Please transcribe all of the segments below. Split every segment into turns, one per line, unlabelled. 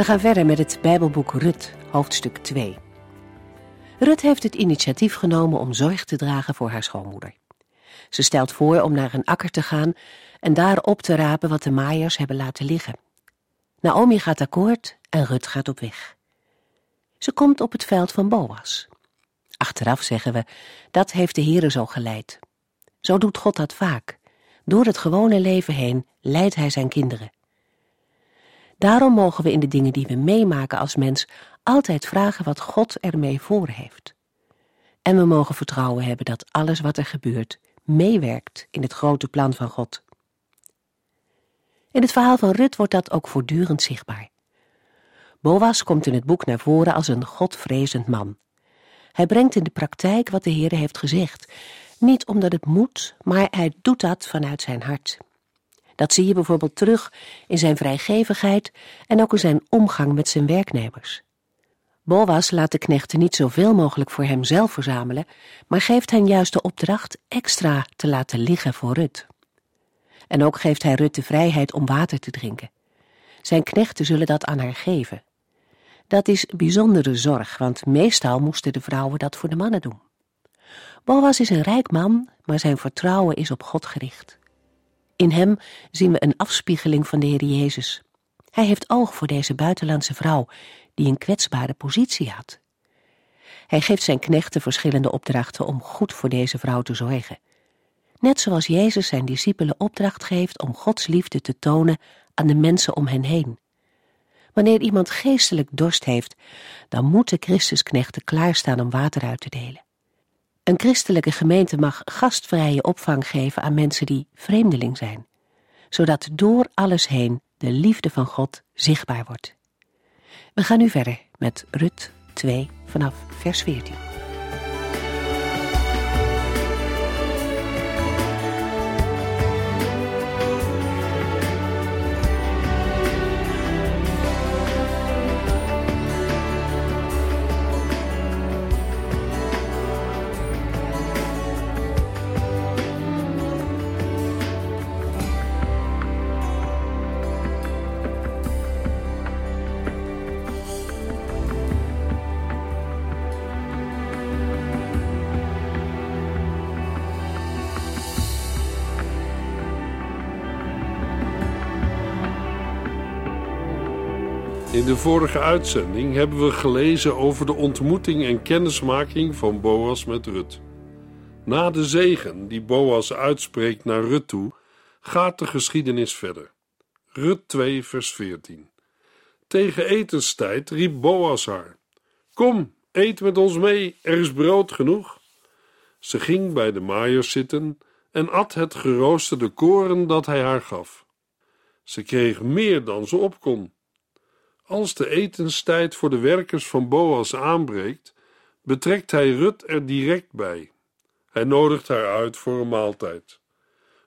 We gaan verder met het Bijbelboek Rut, hoofdstuk 2. Rut heeft het initiatief genomen om zorg te dragen voor haar schoonmoeder. Ze stelt voor om naar een akker te gaan en daar op te rapen wat de maaiers hebben laten liggen. Naomi gaat akkoord en Rut gaat op weg. Ze komt op het veld van Boas. Achteraf zeggen we, dat heeft de Heere zo geleid. Zo doet God dat vaak. Door het gewone leven heen leidt hij zijn kinderen. Daarom mogen we in de dingen die we meemaken als mens altijd vragen wat God ermee voor heeft. En we mogen vertrouwen hebben dat alles wat er gebeurt meewerkt in het grote plan van God. In het verhaal van Rut wordt dat ook voortdurend zichtbaar. Boas komt in het boek naar voren als een godvrezend man. Hij brengt in de praktijk wat de Heer heeft gezegd, niet omdat het moet, maar hij doet dat vanuit zijn hart. Dat zie je bijvoorbeeld terug in zijn vrijgevigheid en ook in zijn omgang met zijn werknemers. Boas laat de knechten niet zoveel mogelijk voor hem zelf verzamelen, maar geeft hen juist de opdracht extra te laten liggen voor Rut. En ook geeft hij Rut de vrijheid om water te drinken. Zijn knechten zullen dat aan haar geven. Dat is bijzondere zorg, want meestal moesten de vrouwen dat voor de mannen doen. Boas is een rijk man, maar zijn vertrouwen is op God gericht. In hem zien we een afspiegeling van de Heer Jezus. Hij heeft oog voor deze buitenlandse vrouw, die een kwetsbare positie had. Hij geeft zijn knechten verschillende opdrachten om goed voor deze vrouw te zorgen. Net zoals Jezus zijn discipelen opdracht geeft om Gods liefde te tonen aan de mensen om hen heen. Wanneer iemand geestelijk dorst heeft, dan moeten Christusknechten klaarstaan om water uit te delen. Een christelijke gemeente mag gastvrije opvang geven aan mensen die vreemdeling zijn, zodat door alles heen de liefde van God zichtbaar wordt. We gaan nu verder met Rut 2 vanaf vers 14.
De vorige uitzending hebben we gelezen over de ontmoeting en kennismaking van Boas met Rut. Na de zegen die Boas uitspreekt naar Rut toe, gaat de geschiedenis verder. Rut 2, vers 14. Tegen etenstijd riep Boas haar: Kom, eet met ons mee, er is brood genoeg. Ze ging bij de maaiers zitten en at het geroosterde koren dat hij haar gaf. Ze kreeg meer dan ze op kon. Als de etenstijd voor de werkers van Boas aanbreekt, betrekt hij Rut er direct bij. Hij nodigt haar uit voor een maaltijd.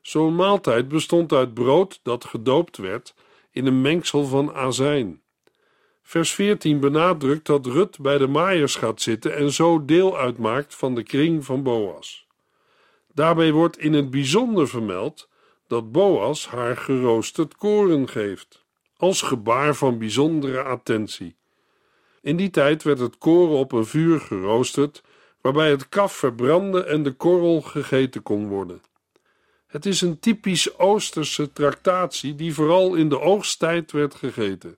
Zo'n maaltijd bestond uit brood dat gedoopt werd in een mengsel van azijn. Vers 14 benadrukt dat Rut bij de maaiers gaat zitten en zo deel uitmaakt van de kring van Boas. Daarbij wordt in het bijzonder vermeld dat Boas haar geroosterd koren geeft als gebaar van bijzondere attentie. In die tijd werd het koren op een vuur geroosterd, waarbij het kaf verbrandde en de korrel gegeten kon worden. Het is een typisch Oosterse tractatie die vooral in de oogsttijd werd gegeten.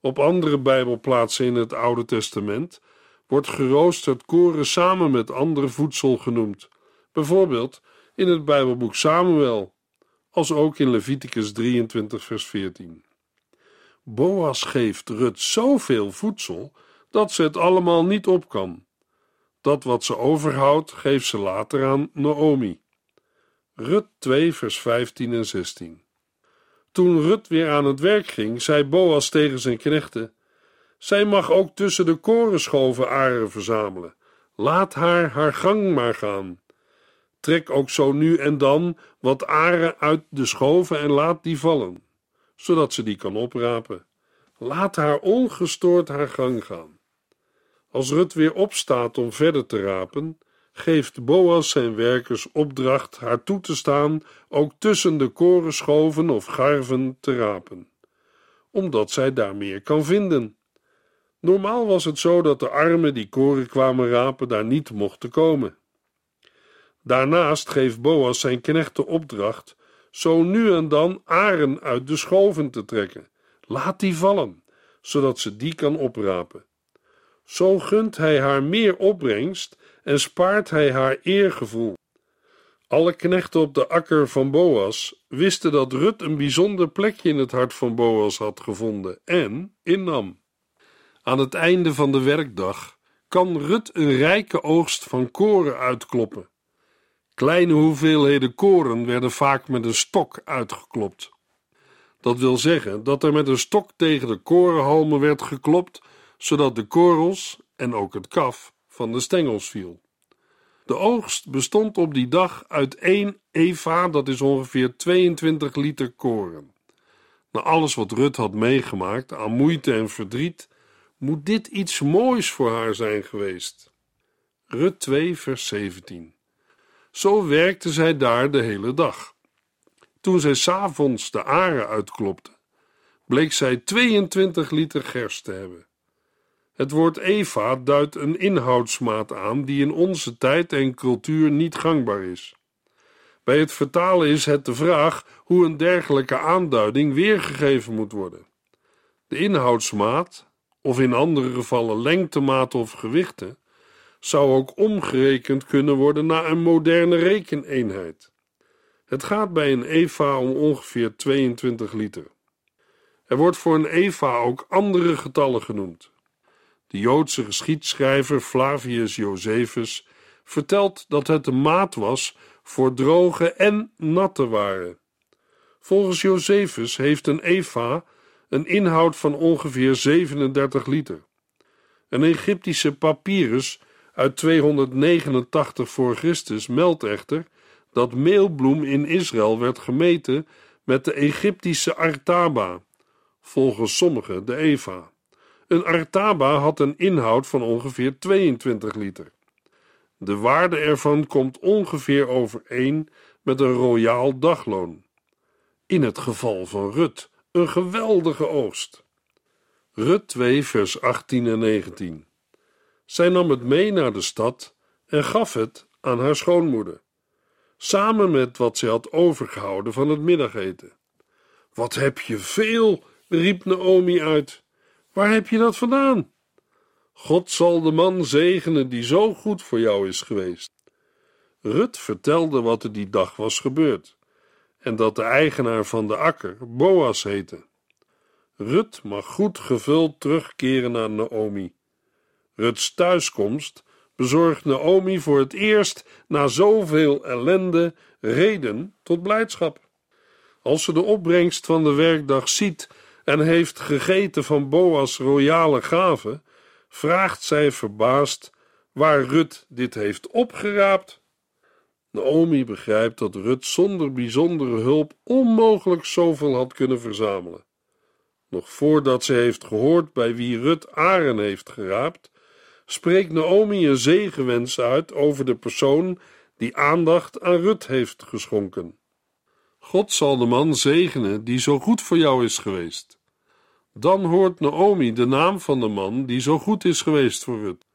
Op andere Bijbelplaatsen in het Oude Testament wordt geroosterd koren samen met andere voedsel genoemd, bijvoorbeeld in het Bijbelboek Samuel, als ook in Leviticus 23, vers 14. Boas geeft Rut zoveel voedsel dat ze het allemaal niet op kan. Dat wat ze overhoudt, geeft ze later aan Naomi. Rut 2, vers 15 en 16. Toen Rut weer aan het werk ging, zei Boas tegen zijn knechten: Zij mag ook tussen de korenschoven aren verzamelen. Laat haar haar gang maar gaan. Trek ook zo nu en dan wat aren uit de schoven en laat die vallen, zodat ze die kan oprapen. Laat haar ongestoord haar gang gaan. Als Rut weer opstaat om verder te rapen, geeft Boas zijn werkers opdracht haar toe te staan ook tussen de korenschoven of garven te rapen, omdat zij daar meer kan vinden. Normaal was het zo dat de armen die koren kwamen rapen daar niet mochten komen. Daarnaast geeft Boas zijn knecht de opdracht zo nu en dan aren uit de schoven te trekken. Laat die vallen, zodat ze die kan oprapen. Zo gunt hij haar meer opbrengst en spaart hij haar eergevoel. Alle knechten op de akker van Boas wisten dat Rut een bijzonder plekje in het hart van Boas had gevonden en innam. Aan het einde van de werkdag kan Rut een rijke oogst van koren uitkloppen. Kleine hoeveelheden koren werden vaak met een stok uitgeklopt. Dat wil zeggen dat er met een stok tegen de korenhalmen werd geklopt, zodat de korrels en ook het kaf van de stengels viel. De oogst bestond op die dag uit één eva, dat is ongeveer 22 liter koren. Na alles wat Rut had meegemaakt aan moeite en verdriet, moet dit iets moois voor haar zijn geweest. Rut 2, vers 17. Zo werkte zij daar de hele dag. Toen zij s'avonds de aren uitklopte, bleek zij 22 liter gerst te hebben. Het woord Eva duidt een inhoudsmaat aan die in onze tijd en cultuur niet gangbaar is. Bij het vertalen is het de vraag hoe een dergelijke aanduiding weergegeven moet worden. De inhoudsmaat, of in andere gevallen lengtemaat of gewichten, zou ook omgerekend kunnen worden naar een moderne rekeneenheid. Het gaat bij een eva om ongeveer 22 liter. Er wordt voor een eva ook andere getallen genoemd. De Joodse geschiedschrijver Flavius Josephus vertelt dat het de maat was voor droge en natte waren. Volgens Josephus heeft een eva een inhoud van ongeveer 37 liter. Een Egyptische papyrus uit 289 voor Christus meldt echter dat meelbloem in Israël werd gemeten met de Egyptische artaba, volgens sommigen de eva. Een artaba had een inhoud van ongeveer 22 liter. De waarde ervan komt ongeveer overeen met een royaal dagloon. In het geval van Rut, een geweldige oogst. Rut 2, vers 18 en 19. Zij nam het mee naar de stad en gaf het aan haar schoonmoeder, samen met wat zij had overgehouden van het middageten. Wat heb je veel, riep Naomi uit. Waar heb je dat vandaan? God zal de man zegenen die zo goed voor jou is geweest. Rut vertelde wat er die dag was gebeurd en dat de eigenaar van de akker Boas heette. Rut mag goed gevuld terugkeren naar Naomi. Ruts thuiskomst bezorgt Naomi voor het eerst na zoveel ellende reden tot blijdschap. Als ze de opbrengst van de werkdag ziet en heeft gegeten van Boas royale gave, vraagt zij verbaasd waar Rut dit heeft opgeraapt. Naomi begrijpt dat Rut zonder bijzondere hulp onmogelijk zoveel had kunnen verzamelen. Nog voordat ze heeft gehoord bij wie Rut aren heeft geraapt, spreekt Naomi een zegenwens uit over de persoon die aandacht aan Rut heeft geschonken. God zal de man zegenen die zo goed voor jou is geweest. Dan hoort Naomi de naam van de man die zo goed is geweest voor Rut.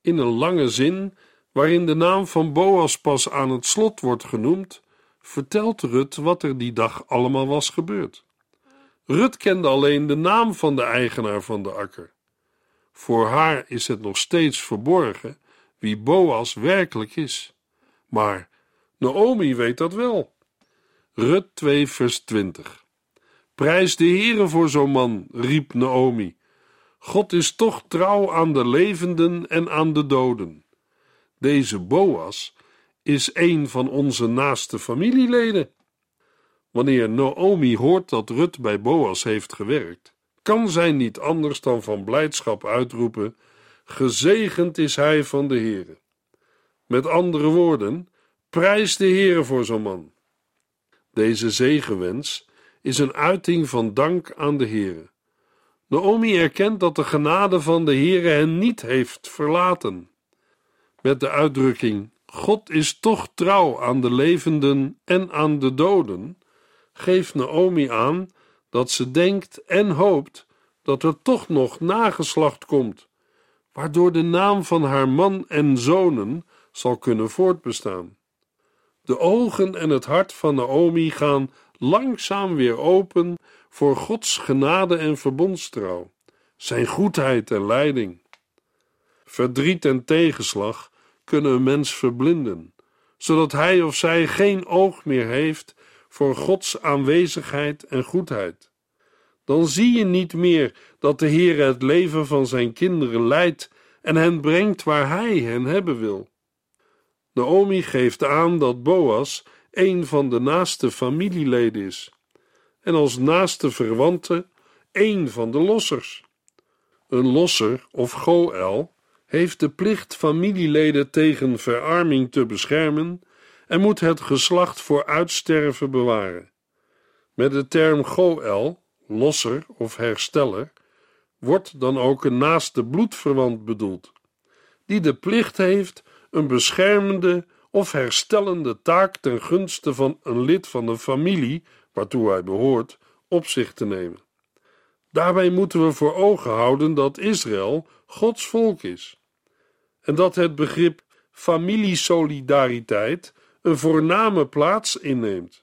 In een lange zin, waarin de naam van Boas pas aan het slot wordt genoemd, vertelt Rut wat er die dag allemaal was gebeurd. Rut kende alleen de naam van de eigenaar van de akker. Voor haar is het nog steeds verborgen wie Boas werkelijk is. Maar Naomi weet dat wel. Rut 2, vers 20. Prijs de Heere voor zo'n man, riep Naomi. God is toch trouw aan de levenden en aan de doden. Deze Boas is een van onze naaste familieleden. Wanneer Naomi hoort dat Rut bij Boas heeft gewerkt, kan zij niet anders dan van blijdschap uitroepen: Gezegend is hij van de Heere. Met andere woorden, prijs de Heere voor zo'n man. Deze zegenwens is een uiting van dank aan de Heere. Naomi erkent dat de genade van de Heere hen niet heeft verlaten. Met de uitdrukking: God is toch trouw aan de levenden en aan de doden, geeft Naomi aan dat ze denkt en hoopt dat er toch nog nageslacht komt, waardoor de naam van haar man en zonen zal kunnen voortbestaan. De ogen en het hart van Naomi gaan langzaam weer open voor Gods genade en verbondstrouw, zijn goedheid en leiding. Verdriet en tegenslag kunnen een mens verblinden, zodat hij of zij geen oog meer heeft voor Gods aanwezigheid en goedheid. Dan zie je niet meer dat de Heer het leven van zijn kinderen leidt en hen brengt waar hij hen hebben wil. Naomi geeft aan dat Boas een van de naaste familieleden is en als naaste verwante een van de lossers. Een losser of goel heeft de plicht familieleden tegen verarming te beschermen en moet het geslacht voor uitsterven bewaren. Met de term goel, losser of hersteller, wordt dan ook een naaste bloedverwant bedoeld, die de plicht heeft een beschermende of herstellende taak ten gunste van een lid van de familie waartoe hij behoort op zich te nemen. Daarbij moeten we voor ogen houden dat Israël Gods volk is en dat het begrip familiesolidariteit een voorname plaats inneemt.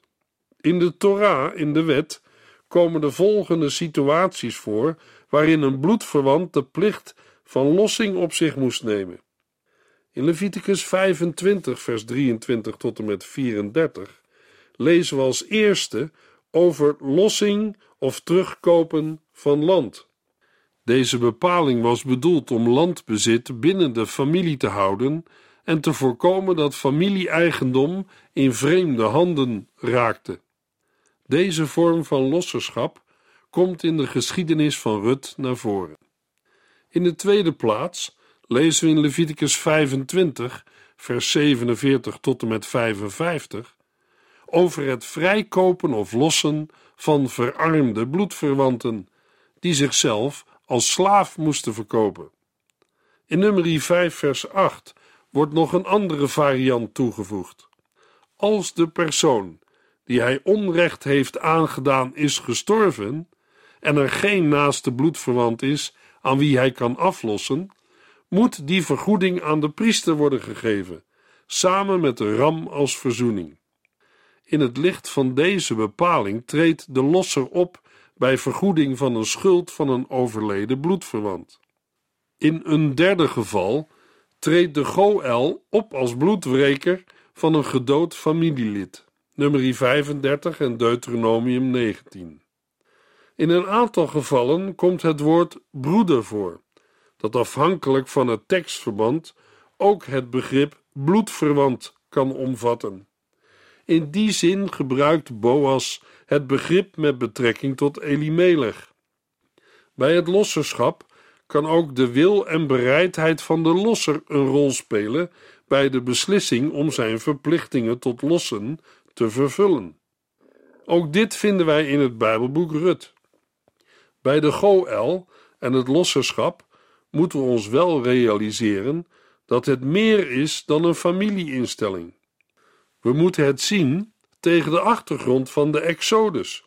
In de Torah, in de wet, komen de volgende situaties voor waarin een bloedverwant de plicht van lossing op zich moest nemen. In Leviticus 25, vers 23 tot en met 34 lezen we als eerste over lossing of terugkopen van land. Deze bepaling was bedoeld om landbezit binnen de familie te houden en te voorkomen dat familie-eigendom in vreemde handen raakte. Deze vorm van losserschap komt in de geschiedenis van Rut naar voren. In de tweede plaats lezen we in Leviticus 25, vers 47 tot en met 55 over het vrijkopen of lossen van verarmde bloedverwanten die zichzelf als slaaf moesten verkopen. In nummer 5 vers 8 wordt nog een andere variant toegevoegd. Als de persoon die hij onrecht heeft aangedaan is gestorven en er geen naaste bloedverwant is aan wie hij kan aflossen, moet die vergoeding aan de priester worden gegeven, samen met de ram als verzoening. In het licht van deze bepaling treedt de losser op bij vergoeding van een schuld van een overleden bloedverwant. In een derde geval treedt de Goel op als bloedwreker van een gedood familielid, nummer 35 en Deuteronomium 19. In een aantal gevallen komt het woord broeder voor, dat afhankelijk van het tekstverband ook het begrip bloedverwant kan omvatten. In die zin gebruikt Boas het begrip met betrekking tot Elimelech. Bij het losserschap kan ook de wil en bereidheid van de losser een rol spelen bij de beslissing om zijn verplichtingen tot lossen te vervullen. Ook dit vinden wij in het Bijbelboek Rut. Bij de Goel en het losserschap moeten we ons wel realiseren dat het meer is dan een familieinstelling. We moeten het zien tegen de achtergrond van de Exodus,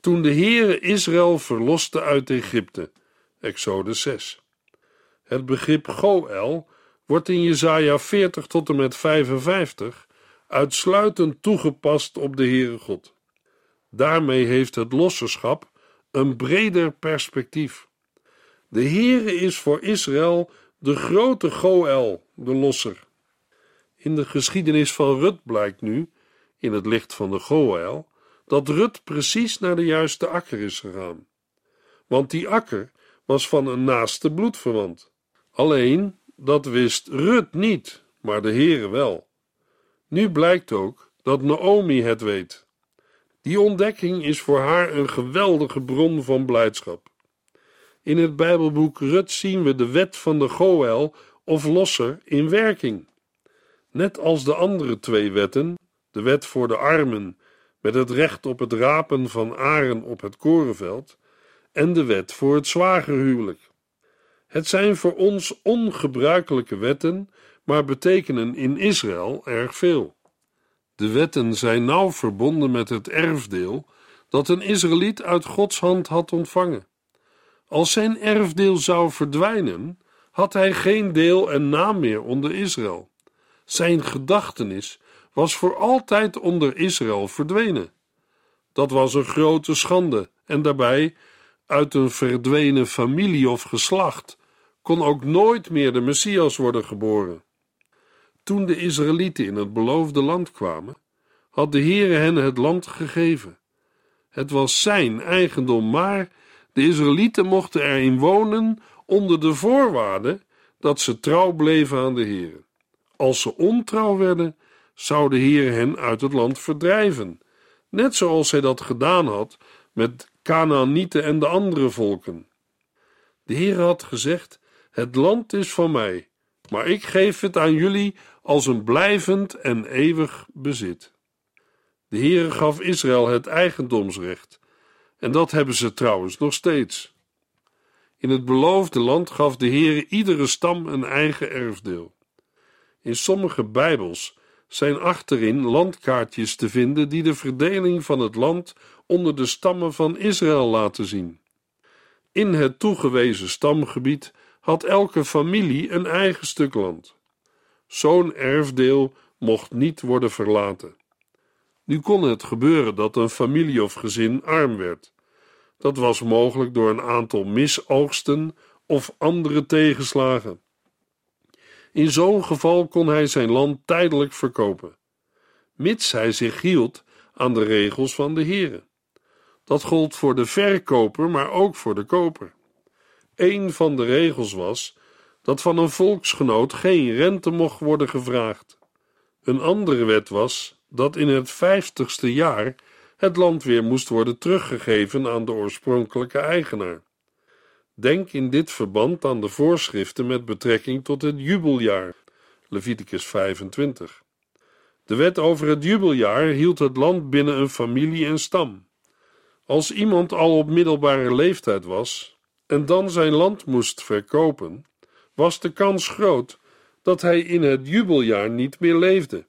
toen de Heere Israël verloste uit Egypte. Exodus 6. Het begrip Goel wordt in Jesaja 40 tot en met 55 uitsluitend toegepast op de Heere God. Daarmee heeft het losserschap een breder perspectief. De Heere is voor Israël de grote Goel, de losser. In de geschiedenis van Rut blijkt nu, in het licht van de Goel, dat Rut precies naar de juiste akker is gegaan. Want die akker was van een naaste bloedverwant. Alleen, dat wist Rut niet, maar de Heere wel. Nu blijkt ook dat Naomi het weet. Die ontdekking is voor haar een geweldige bron van blijdschap. In het Bijbelboek Rut zien we de wet van de Goel of losser in werking. Net als de andere twee wetten, de wet voor de armen met het recht op het rapen van aren op het korenveld en de wet voor het zwagerhuwelijk. Het zijn voor ons ongebruikelijke wetten, maar betekenen in Israël erg veel. De wetten zijn nauw verbonden met het erfdeel dat een Israëliet uit Gods hand had ontvangen. Als zijn erfdeel zou verdwijnen, had hij geen deel en naam meer onder Israël. Zijn gedachtenis was voor altijd onder Israël verdwenen. Dat was een grote schande en daarbij, uit een verdwenen familie of geslacht, kon ook nooit meer de Messias worden geboren. Toen de Israëlieten in het beloofde land kwamen, had de Heere hen het land gegeven. Het was zijn eigendom, maar de Israëlieten mochten erin wonen onder de voorwaarde dat ze trouw bleven aan de Heere. Als ze ontrouw werden, zou de Heer hen uit het land verdrijven, net zoals hij dat gedaan had met Canaanieten en de andere volken. De Heer had gezegd: Het land is van mij, maar ik geef het aan jullie als een blijvend en eeuwig bezit. De Heere gaf Israël het eigendomsrecht, en dat hebben ze trouwens nog steeds. In het beloofde land gaf de Heere iedere stam een eigen erfdeel. In sommige Bijbels zijn achterin landkaartjes te vinden die de verdeling van het land onder de stammen van Israël laten zien. In het toegewezen stamgebied had elke familie een eigen stuk land. Zo'n erfdeel mocht niet worden verlaten. Nu kon het gebeuren dat een familie of gezin arm werd. Dat was mogelijk door een aantal misoogsten of andere tegenslagen. In zo'n geval kon hij zijn land tijdelijk verkopen, mits hij zich hield aan de regels van de heren. Dat gold voor de verkoper, maar ook voor de koper. Een van de regels was dat van een volksgenoot geen rente mocht worden gevraagd. Een andere wet was dat in het vijftigste jaar het land weer moest worden teruggegeven aan de oorspronkelijke eigenaar. Denk in dit verband aan de voorschriften met betrekking tot het jubeljaar, Leviticus 25. De wet over het jubeljaar hield het land binnen een familie en stam. Als iemand al op middelbare leeftijd was en dan zijn land moest verkopen, was de kans groot dat hij in het jubeljaar niet meer leefde.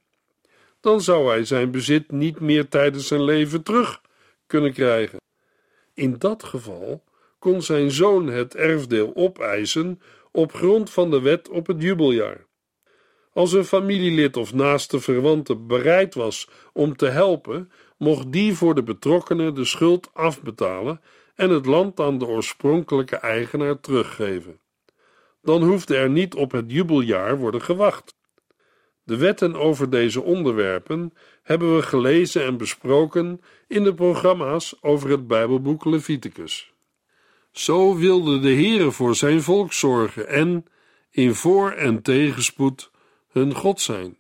Dan zou hij zijn bezit niet meer tijdens zijn leven terug kunnen krijgen. In dat geval kon zijn zoon het erfdeel opeisen op grond van de wet op het jubeljaar. Als een familielid of naaste verwante bereid was om te helpen, mocht die voor de betrokkenen de schuld afbetalen en het land aan de oorspronkelijke eigenaar teruggeven. Dan hoefde er niet op het jubeljaar worden gewacht. De wetten over deze onderwerpen hebben we gelezen en besproken in de programma's over het Bijbelboek Leviticus. Zo wilde de Heere voor zijn volk zorgen en, in voor- en tegenspoed, hun God zijn.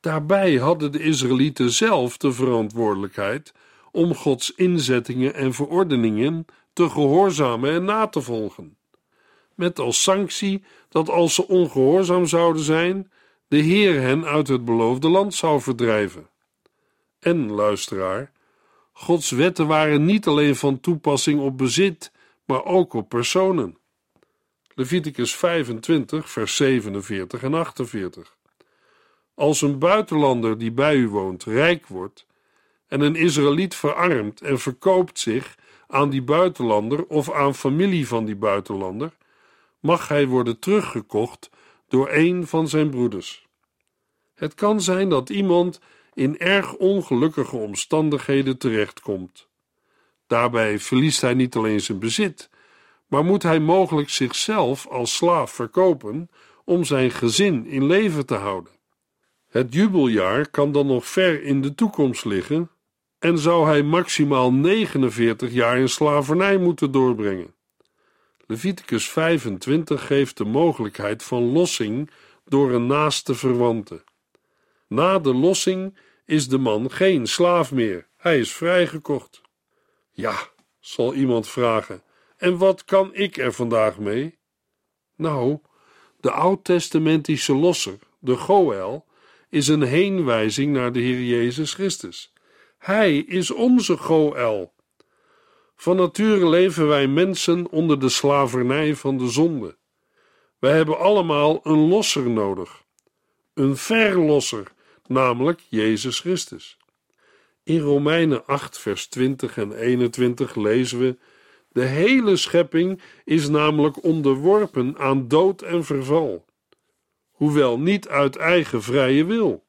Daarbij hadden de Israëlieten zelf de verantwoordelijkheid om Gods inzettingen en verordeningen te gehoorzamen en na te volgen. Met als sanctie dat als ze ongehoorzaam zouden zijn, de Heer hen uit het beloofde land zou verdrijven. En, luisteraar, Gods wetten waren niet alleen van toepassing op bezit maar ook op personen. Leviticus 25, vers 47 en 48. Als een buitenlander die bij u woont rijk wordt en een Israëliet verarmt en verkoopt zich aan die buitenlander of aan familie van die buitenlander, mag hij worden teruggekocht door een van zijn broeders. Het kan zijn dat iemand in erg ongelukkige omstandigheden terechtkomt. Daarbij verliest hij niet alleen zijn bezit, maar moet hij mogelijk zichzelf als slaaf verkopen om zijn gezin in leven te houden. Het jubeljaar kan dan nog ver in de toekomst liggen en zou hij maximaal 49 jaar in slavernij moeten doorbrengen. Leviticus 25 geeft de mogelijkheid van lossing door een naaste verwante. Na de lossing is de man geen slaaf meer, hij is vrijgekocht. Ja, zal iemand vragen, En wat kan ik er vandaag mee? Nou, de oud-testamentische losser, de Goel, is een heenwijzing naar de Heer Jezus Christus. Hij is onze Goel. Van nature leven wij mensen onder de slavernij van de zonde. Wij hebben allemaal een losser nodig. Een verlosser, namelijk Jezus Christus. In Romeinen 8, vers 20 en 21 lezen we: De hele schepping is namelijk onderworpen aan dood en verval, hoewel niet uit eigen vrije wil.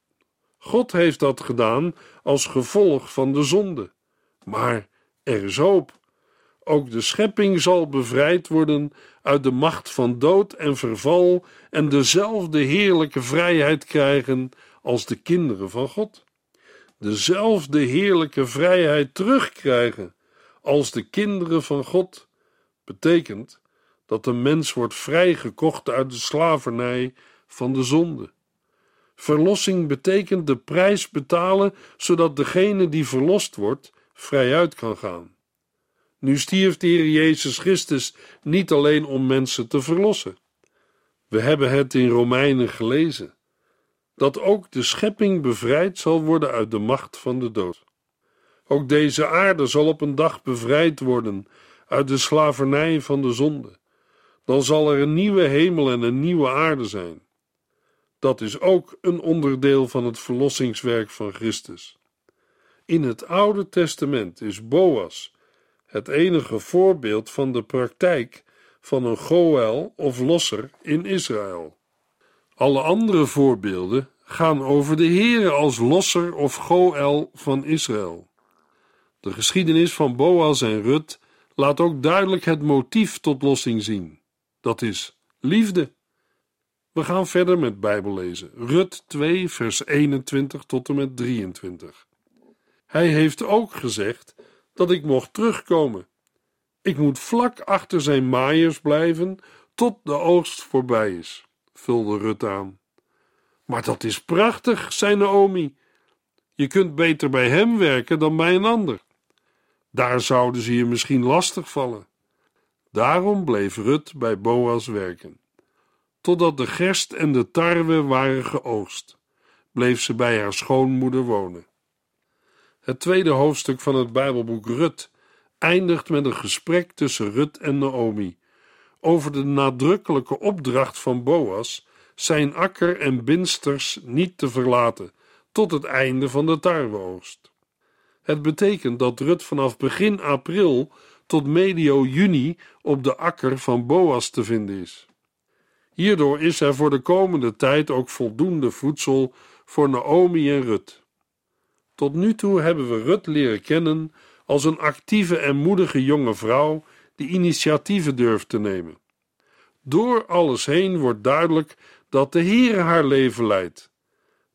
God heeft dat gedaan als gevolg van de zonde. Maar er is hoop. Ook de schepping zal bevrijd worden uit de macht van dood en verval en dezelfde heerlijke vrijheid krijgen als de kinderen van God. Dezelfde heerlijke vrijheid terugkrijgen als de kinderen van God betekent dat de mens wordt vrijgekocht uit de slavernij van de zonde. Verlossing betekent de prijs betalen zodat degene die verlost wordt vrijuit kan gaan. Nu stierf de Heer Jezus Christus niet alleen om mensen te verlossen. We hebben het in Romeinen gelezen, dat ook de schepping bevrijd zal worden uit de macht van de dood. Ook deze aarde zal op een dag bevrijd worden uit de slavernij van de zonde. Dan zal er een nieuwe hemel en een nieuwe aarde zijn. Dat is ook een onderdeel van het verlossingswerk van Christus. In het Oude Testament is Boas het enige voorbeeld van de praktijk van een Goel of losser in Israël. Alle andere voorbeelden gaan over de Heere als losser of Goel van Israël. De geschiedenis van Boas en Rut laat ook duidelijk het motief tot lossing zien. Dat is liefde. We gaan verder met Bijbellezen. Rut 2, vers 21 tot en met 23. Hij heeft ook gezegd dat ik mocht terugkomen. Ik moet vlak achter zijn maaiers blijven tot de oogst voorbij is, vulde Rut aan. Maar dat is prachtig, zei Naomi. Je kunt beter bij hem werken dan bij een ander. Daar zouden ze je misschien lastig vallen. Daarom bleef Rut bij Boas werken. Totdat de gerst en de tarwe waren geoogst, bleef ze bij haar schoonmoeder wonen. Het tweede hoofdstuk van het Bijbelboek Rut eindigt met een gesprek tussen Rut en Naomi over de nadrukkelijke opdracht van Boas zijn akker en binsters niet te verlaten tot het einde van de tarweoogst. Het betekent dat Rut vanaf begin april tot medio juni op de akker van Boas te vinden is. Hierdoor is er voor de komende tijd ook voldoende voedsel voor Naomi en Rut. Tot nu toe hebben we Rut leren kennen als een actieve en moedige jonge vrouw die initiatieven durft te nemen. Door alles heen wordt duidelijk dat de Heere haar leven leidt.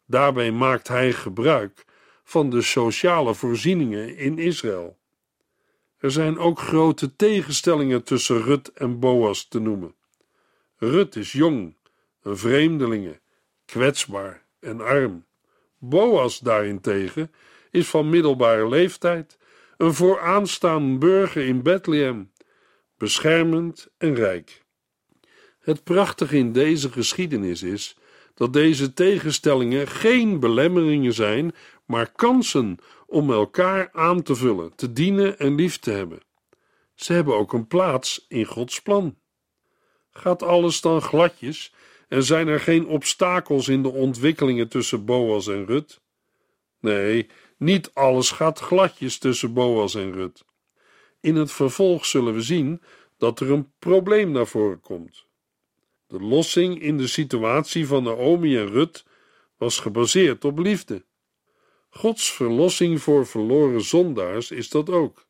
Daarbij maakt hij gebruik van de sociale voorzieningen in Israël. Er zijn ook grote tegenstellingen tussen Rut en Boas te noemen. Rut is jong, een vreemdelinge, kwetsbaar en arm. Boas daarentegen is van middelbare leeftijd, een vooraanstaand burger in Bethlehem, beschermend en rijk. Het prachtige in deze geschiedenis is dat deze tegenstellingen geen belemmeringen zijn, maar kansen om elkaar aan te vullen, te dienen en lief te hebben. Ze hebben ook een plaats in Gods plan. Gaat alles dan gladjes en zijn er geen obstakels in de ontwikkelingen tussen Boas en Rut? Nee, niet alles gaat gladjes tussen Boas en Rut. In het vervolg zullen we zien dat er een probleem naar voren komt. De lossing in de situatie van Naomi en Rut was gebaseerd op liefde. Gods verlossing voor verloren zondaars is dat ook.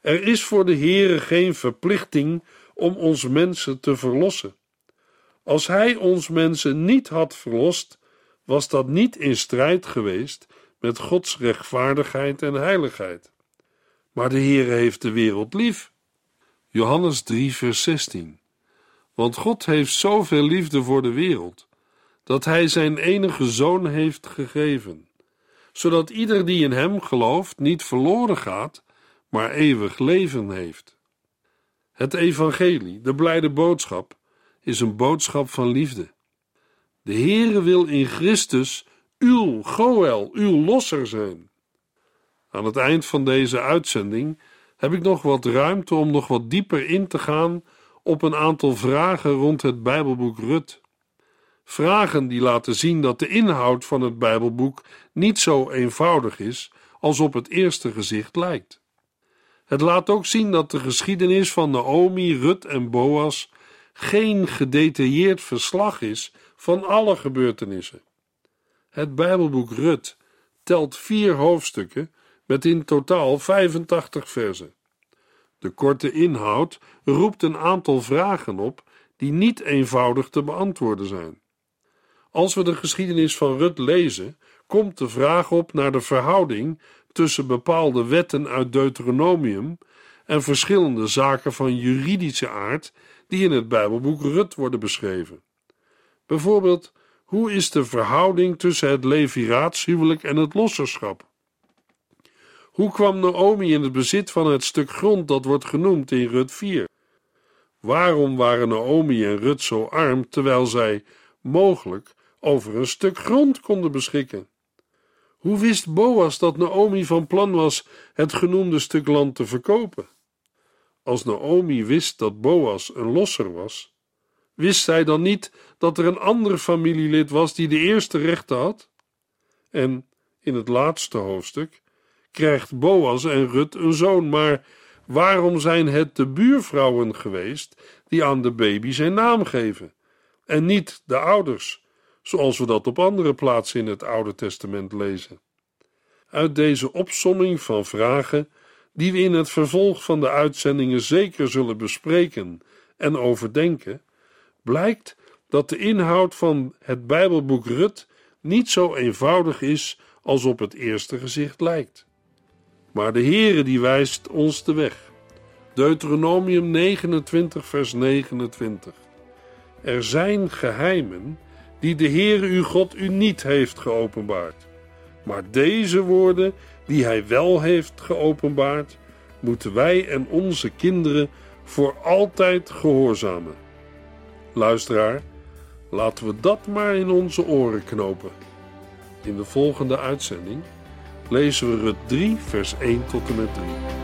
Er is voor de Heere geen verplichting om ons mensen te verlossen. Als Hij ons mensen niet had verlost, was dat niet in strijd geweest met Gods rechtvaardigheid en heiligheid. Maar de Heere heeft de wereld lief. Johannes 3, vers 16. Want God heeft zoveel liefde voor de wereld, dat Hij zijn enige zoon heeft gegeven, zodat ieder die in Hem gelooft niet verloren gaat, maar eeuwig leven heeft. Het evangelie, de blijde boodschap, is een boodschap van liefde. De Heere wil in Christus uw Goel, uw losser zijn. Aan het eind van deze uitzending heb ik nog wat ruimte om nog wat dieper in te gaan op een aantal vragen rond het Bijbelboek Rut. Vragen die laten zien dat de inhoud van het Bijbelboek niet zo eenvoudig is als op het eerste gezicht lijkt. Het laat ook zien dat de geschiedenis van Naomi, Rut en Boas geen gedetailleerd verslag is van alle gebeurtenissen. Het Bijbelboek Rut telt vier hoofdstukken met in totaal 85 versen. De korte inhoud roept een aantal vragen op die niet eenvoudig te beantwoorden zijn. Als we de geschiedenis van Rut lezen, komt de vraag op naar de verhouding tussen bepaalde wetten uit Deuteronomium en verschillende zaken van juridische aard die in het Bijbelboek Rut worden beschreven. Bijvoorbeeld, hoe is de verhouding tussen het leviraatshuwelijk en het losserschap? Hoe kwam Naomi in het bezit van het stuk grond dat wordt genoemd in Rut 4? Waarom waren Naomi en Rut zo arm terwijl zij mogelijk over een stuk grond konden beschikken? Hoe wist Boas dat Naomi van plan was het genoemde stuk land te verkopen? Als Naomi wist dat Boas een losser was, wist zij dan niet dat er een ander familielid was die de eerste rechten had? En in het laatste hoofdstuk krijgt Boas en Rut een zoon, maar waarom zijn het de buurvrouwen geweest die aan de baby zijn naam geven en niet de ouders, zoals we dat op andere plaatsen in het Oude Testament lezen? Uit deze opsomming van vragen, die we in het vervolg van de uitzendingen zeker zullen bespreken en overdenken, blijkt dat de inhoud van het Bijbelboek Rut niet zo eenvoudig is als op het eerste gezicht lijkt. Maar de Heere die wijst ons de weg. Deuteronomium 29 vers 29. Er zijn geheimen die de Heere uw God u niet heeft geopenbaard. Maar deze woorden die hij wel heeft geopenbaard, moeten wij en onze kinderen voor altijd gehoorzamen. Luisteraar, laten we dat maar in onze oren knopen. In de volgende uitzending lezen we Rut 3, vers 1 tot en met 3.